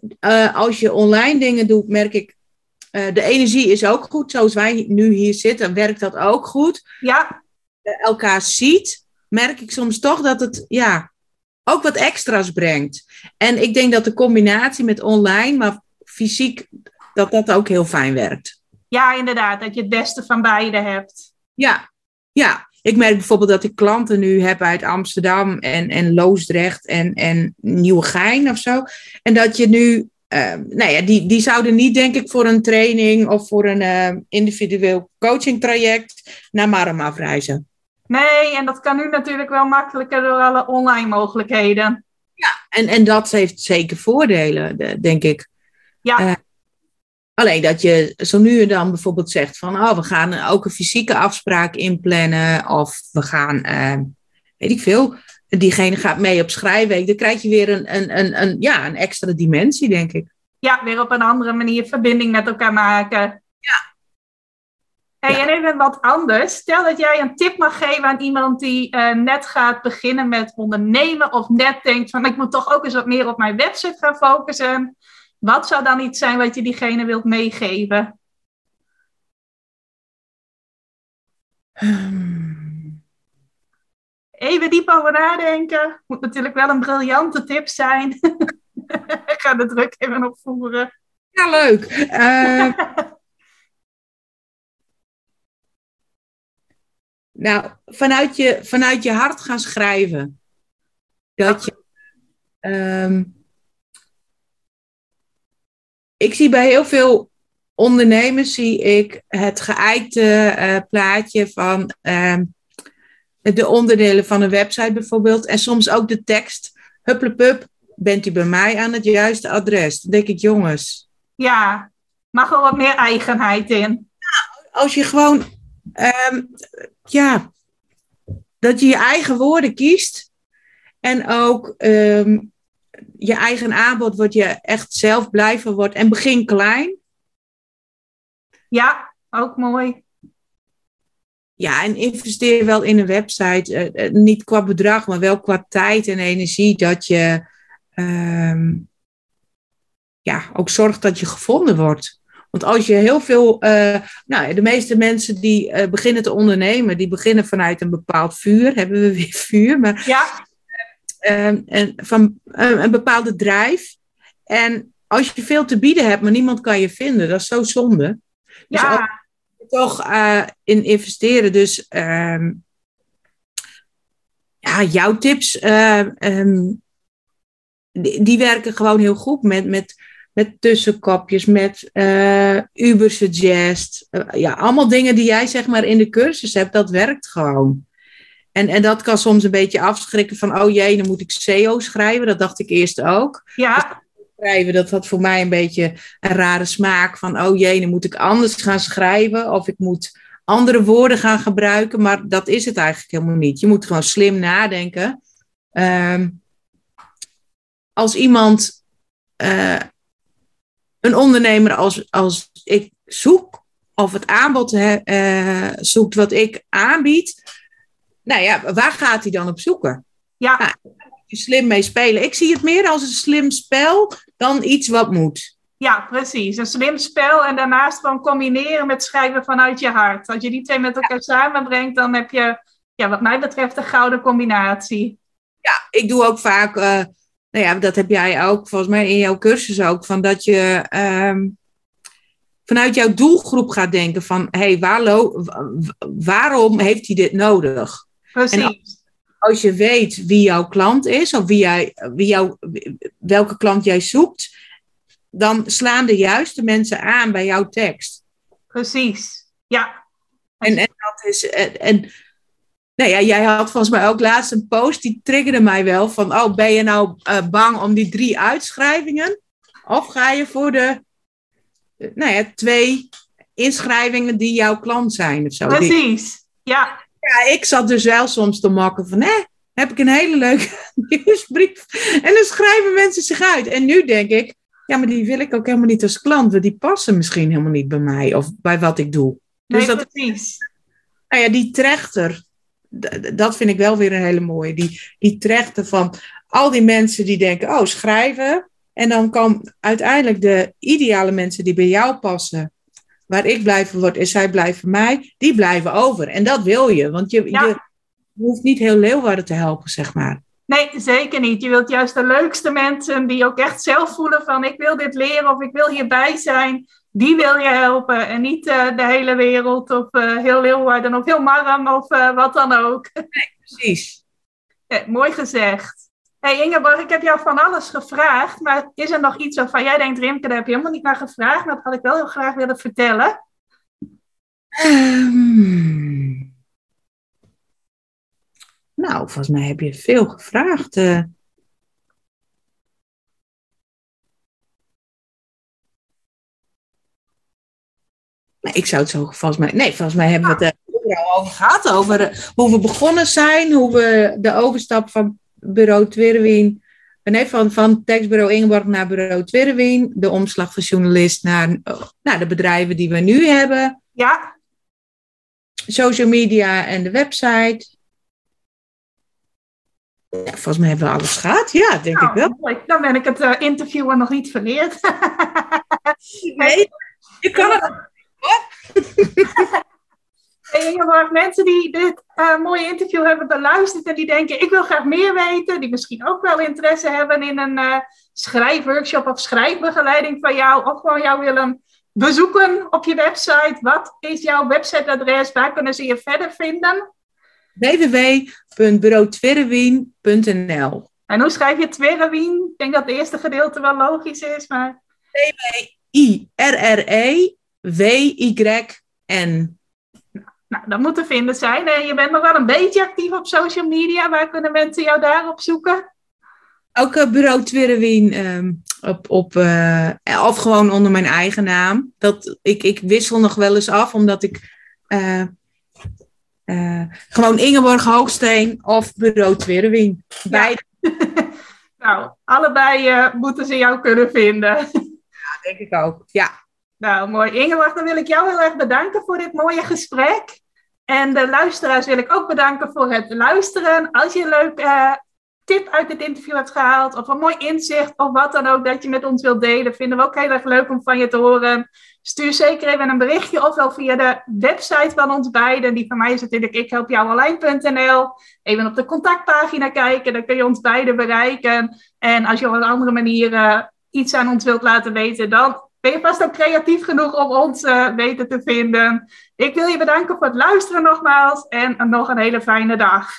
als je online dingen doet, merk ik de energie is ook goed. Zoals wij nu hier zitten, werkt dat ook goed. Ja. Elkaar ziet, merk ik soms toch dat het ja, ook wat extra's brengt. En ik denk dat de combinatie met online, maar fysiek, dat dat ook heel fijn werkt. Ja, inderdaad. Dat je het beste van beide hebt. Ja, ja. Ik merk bijvoorbeeld dat ik klanten nu heb uit Amsterdam en, en Loosdrecht en, en Nieuwegein of zo. En dat je nu uh, nou ja, die, die zouden niet, denk ik, voor een training of voor een uh, individueel coaching traject naar Marm afreizen. Nee, en dat kan nu natuurlijk wel makkelijker door alle online mogelijkheden. Ja, en, en dat heeft zeker voordelen, denk ik. Ja. Uh, alleen dat je zo nu en dan bijvoorbeeld zegt van, oh, we gaan ook een fysieke afspraak inplannen of we gaan, weet ik veel, diegene gaat mee op schrijfweek, dan krijg je weer een, een, een, een, ja, een extra dimensie, denk ik. Ja, weer op een andere manier verbinding met elkaar maken. Ja. Hey, ja. En even wat anders. Stel dat jij een tip mag geven aan iemand die uh, net gaat beginnen met ondernemen of net denkt van ik moet toch ook eens wat meer op mijn website gaan focussen. Wat zou dan iets zijn wat je diegene wilt meegeven? Um even diep over nadenken. Moet natuurlijk wel een briljante tip zijn. [LAUGHS] Ik ga de druk even opvoeren. Ja, leuk. Uh... [LAUGHS] nou, vanuit je, vanuit je hart gaan schrijven. Dat je. Um... ik zie bij heel veel ondernemers zie ik het geëikte uh, plaatje van. Um, de onderdelen van een website bijvoorbeeld. En soms ook de tekst. Hupplepup, bent u bij mij aan het juiste adres? Dan denk ik, jongens. Ja, mag er wat meer eigenheid in. Ja, als je gewoon, um, ja, dat je je eigen woorden kiest. En ook um, je eigen aanbod, wat je echt zelf blij van wordt. En begin klein. Ja, ook mooi. Ja, en investeer wel in een website. Uh, niet qua bedrag, maar wel qua tijd en energie. Dat je um, ja, ook zorgt dat je gevonden wordt. Want als je heel veel. Uh, nou, de meeste mensen die uh, beginnen te ondernemen, die beginnen vanuit een bepaald vuur. Hebben we weer vuur. Maar, ja. En van een bepaalde drijf. En als je veel te bieden hebt, maar niemand kan je vinden, dat is zo zonde. Dus ja toch uh, in investeren. Dus uh, ja, jouw tips, uh, um, die, die, werken gewoon heel goed met, met, met tussenkopjes, met uh, Uber Suggest. ja, allemaal dingen die jij zeg maar in de cursus hebt, dat werkt gewoon. En, en dat kan soms een beetje afschrikken van, oh jee, dan moet ik SEO schrijven. Dat dacht ik eerst ook. Ja schrijven, dat had voor mij een beetje een rare smaak van, oh jee, dan moet ik anders gaan schrijven of ik moet andere woorden gaan gebruiken, maar dat is het eigenlijk helemaal niet. Je moet gewoon slim nadenken. Um, als iemand, uh, een ondernemer als, als ik zoek, of het aanbod uh, zoekt wat ik aanbied, nou ja, waar gaat hij dan op zoeken? Ja. Nou, slim mee spelen. Ik zie het meer als een slim spel dan iets wat moet. Ja, precies. Een slim spel en daarnaast gewoon combineren met schrijven vanuit je hart. Als je die twee met elkaar samenbrengt, dan heb je, ja, wat mij betreft, een gouden combinatie. Ja, ik doe ook vaak, uh, nou ja, dat heb jij ook volgens mij in jouw cursus ook, van dat je um, vanuit jouw doelgroep gaat denken van, hé, hey, waar waarom heeft hij dit nodig? Precies als je weet wie jouw klant is, of wie jij, wie jou, welke klant jij zoekt, dan slaan de juiste mensen aan bij jouw tekst. Precies, ja. En, en dat is. En, nou ja, jij had volgens mij ook laatst een post die triggerde mij wel van, oh, ben je nou uh, bang om die drie uitschrijvingen? Of ga je voor de, nou ja, twee inschrijvingen die jouw klant zijn of zo? Precies. Ja. Ja, ik zat dus wel soms te makken van, hè, heb ik een hele leuke [LAUGHS] nieuwsbrief. En dan schrijven mensen zich uit. En nu denk ik, ja, maar die wil ik ook helemaal niet als klant. Want die passen misschien helemaal niet bij mij of bij wat ik doe. Dus nee, dat, precies. Nou ja, die trechter, dat vind ik wel weer een hele mooie. Die, die trechter van al die mensen die denken, oh, schrijven. En dan kan uiteindelijk de ideale mensen die bij jou passen, waar ik blijven word en zij blijven mij, die blijven over. En dat wil je, want je, je hoeft niet heel Leeuwarden te helpen, zeg maar. Nee, zeker niet. Je wilt juist de leukste mensen die ook echt zelf voelen van ik wil dit leren of ik wil hierbij zijn, die wil je helpen. En niet uh, de hele wereld of uh, heel Leeuwarden of heel Marram of uh, wat dan ook. Nee, precies. Mooi gezegd. Hey Ingeborg, ik heb jou van alles gevraagd, maar is er nog iets waarvan jij denkt, Rimke, daar heb je helemaal niet naar gevraagd, maar dat had ik wel heel graag willen vertellen? Um, nou, volgens mij heb je veel gevraagd. Uh. Nee, ik zou het zo volgens mij. Nee, volgens mij hebben we het er al over gehad. Over uh, hoe we begonnen zijn, hoe we de overstap van bureau Twirwien. Nee, van, van tekstbureau Ingeborg naar bureau Twirwien. De omslag van journalist naar, naar de bedrijven die we nu hebben. Ja. Social media en de website. Ja, volgens mij hebben we alles gehad. Ja, denk ik wel. Mooi. Dan ben ik het uh, interviewen nog niet verleerd. nee, je kan het. [LAUGHS] Hey, mensen die dit uh, mooie interview hebben beluisterd en die denken, ik wil graag meer weten, die misschien ook wel interesse hebben in een uh, schrijfworkshop of schrijfbegeleiding van jou, of gewoon jou willen bezoeken op je website. Wat is jouw websiteadres? Waar kunnen ze je verder vinden? www.bureautwerrewien.nl En hoe schrijf je Twerrewien? Ik denk dat het eerste gedeelte wel logisch is, maar... T-W-I-R-R-E-W-Y-N. Nou, dat moet te vinden zijn. En je bent nog wel een beetje actief op social media. Waar kunnen mensen jou daarop zoeken? Ook uh, bureau Twirrewien ehm, op, op, uh, of gewoon onder mijn eigen naam. Dat, ik, ik wissel nog wel eens af, omdat ik uh, uh, gewoon Ingeborg Hoogsteen of Bureau Twerwien. Beide. [LAUGHS] nou, allebei moeten ze jou kunnen vinden. ja, denk ik ook. Ja. Nou, mooi. Ingeborg, dan wil ik jou heel erg bedanken voor dit mooie gesprek. En de luisteraars wil ik ook bedanken voor het luisteren. Als je een leuk uh, tip uit dit interview hebt gehaald, of een mooi inzicht, of wat dan ook dat je met ons wilt delen, vinden we ook heel erg leuk om van je te horen. Stuur zeker even een berichtje, ofwel via de website van ons beiden. Die van mij is natuurlijk ikhelpjouonline.nl. Even op de contactpagina kijken, dan kun je ons beiden bereiken. En als je op een andere manier uh, iets aan ons wilt laten weten, dan je vast ook creatief genoeg om ons uh, weten te vinden. Ik wil je bedanken voor het luisteren nogmaals en nog een hele fijne dag.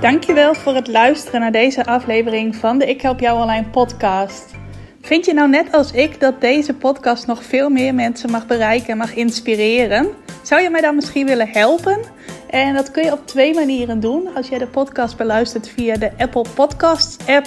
Dankjewel voor het luisteren naar deze aflevering van de Ik Help Jou Online podcast. Vind je nou net als ik dat deze podcast nog veel meer mensen mag bereiken en mag inspireren? Zou je mij dan misschien willen helpen? En dat kun je op twee manieren doen. Als jij de podcast beluistert via de Apple Podcasts app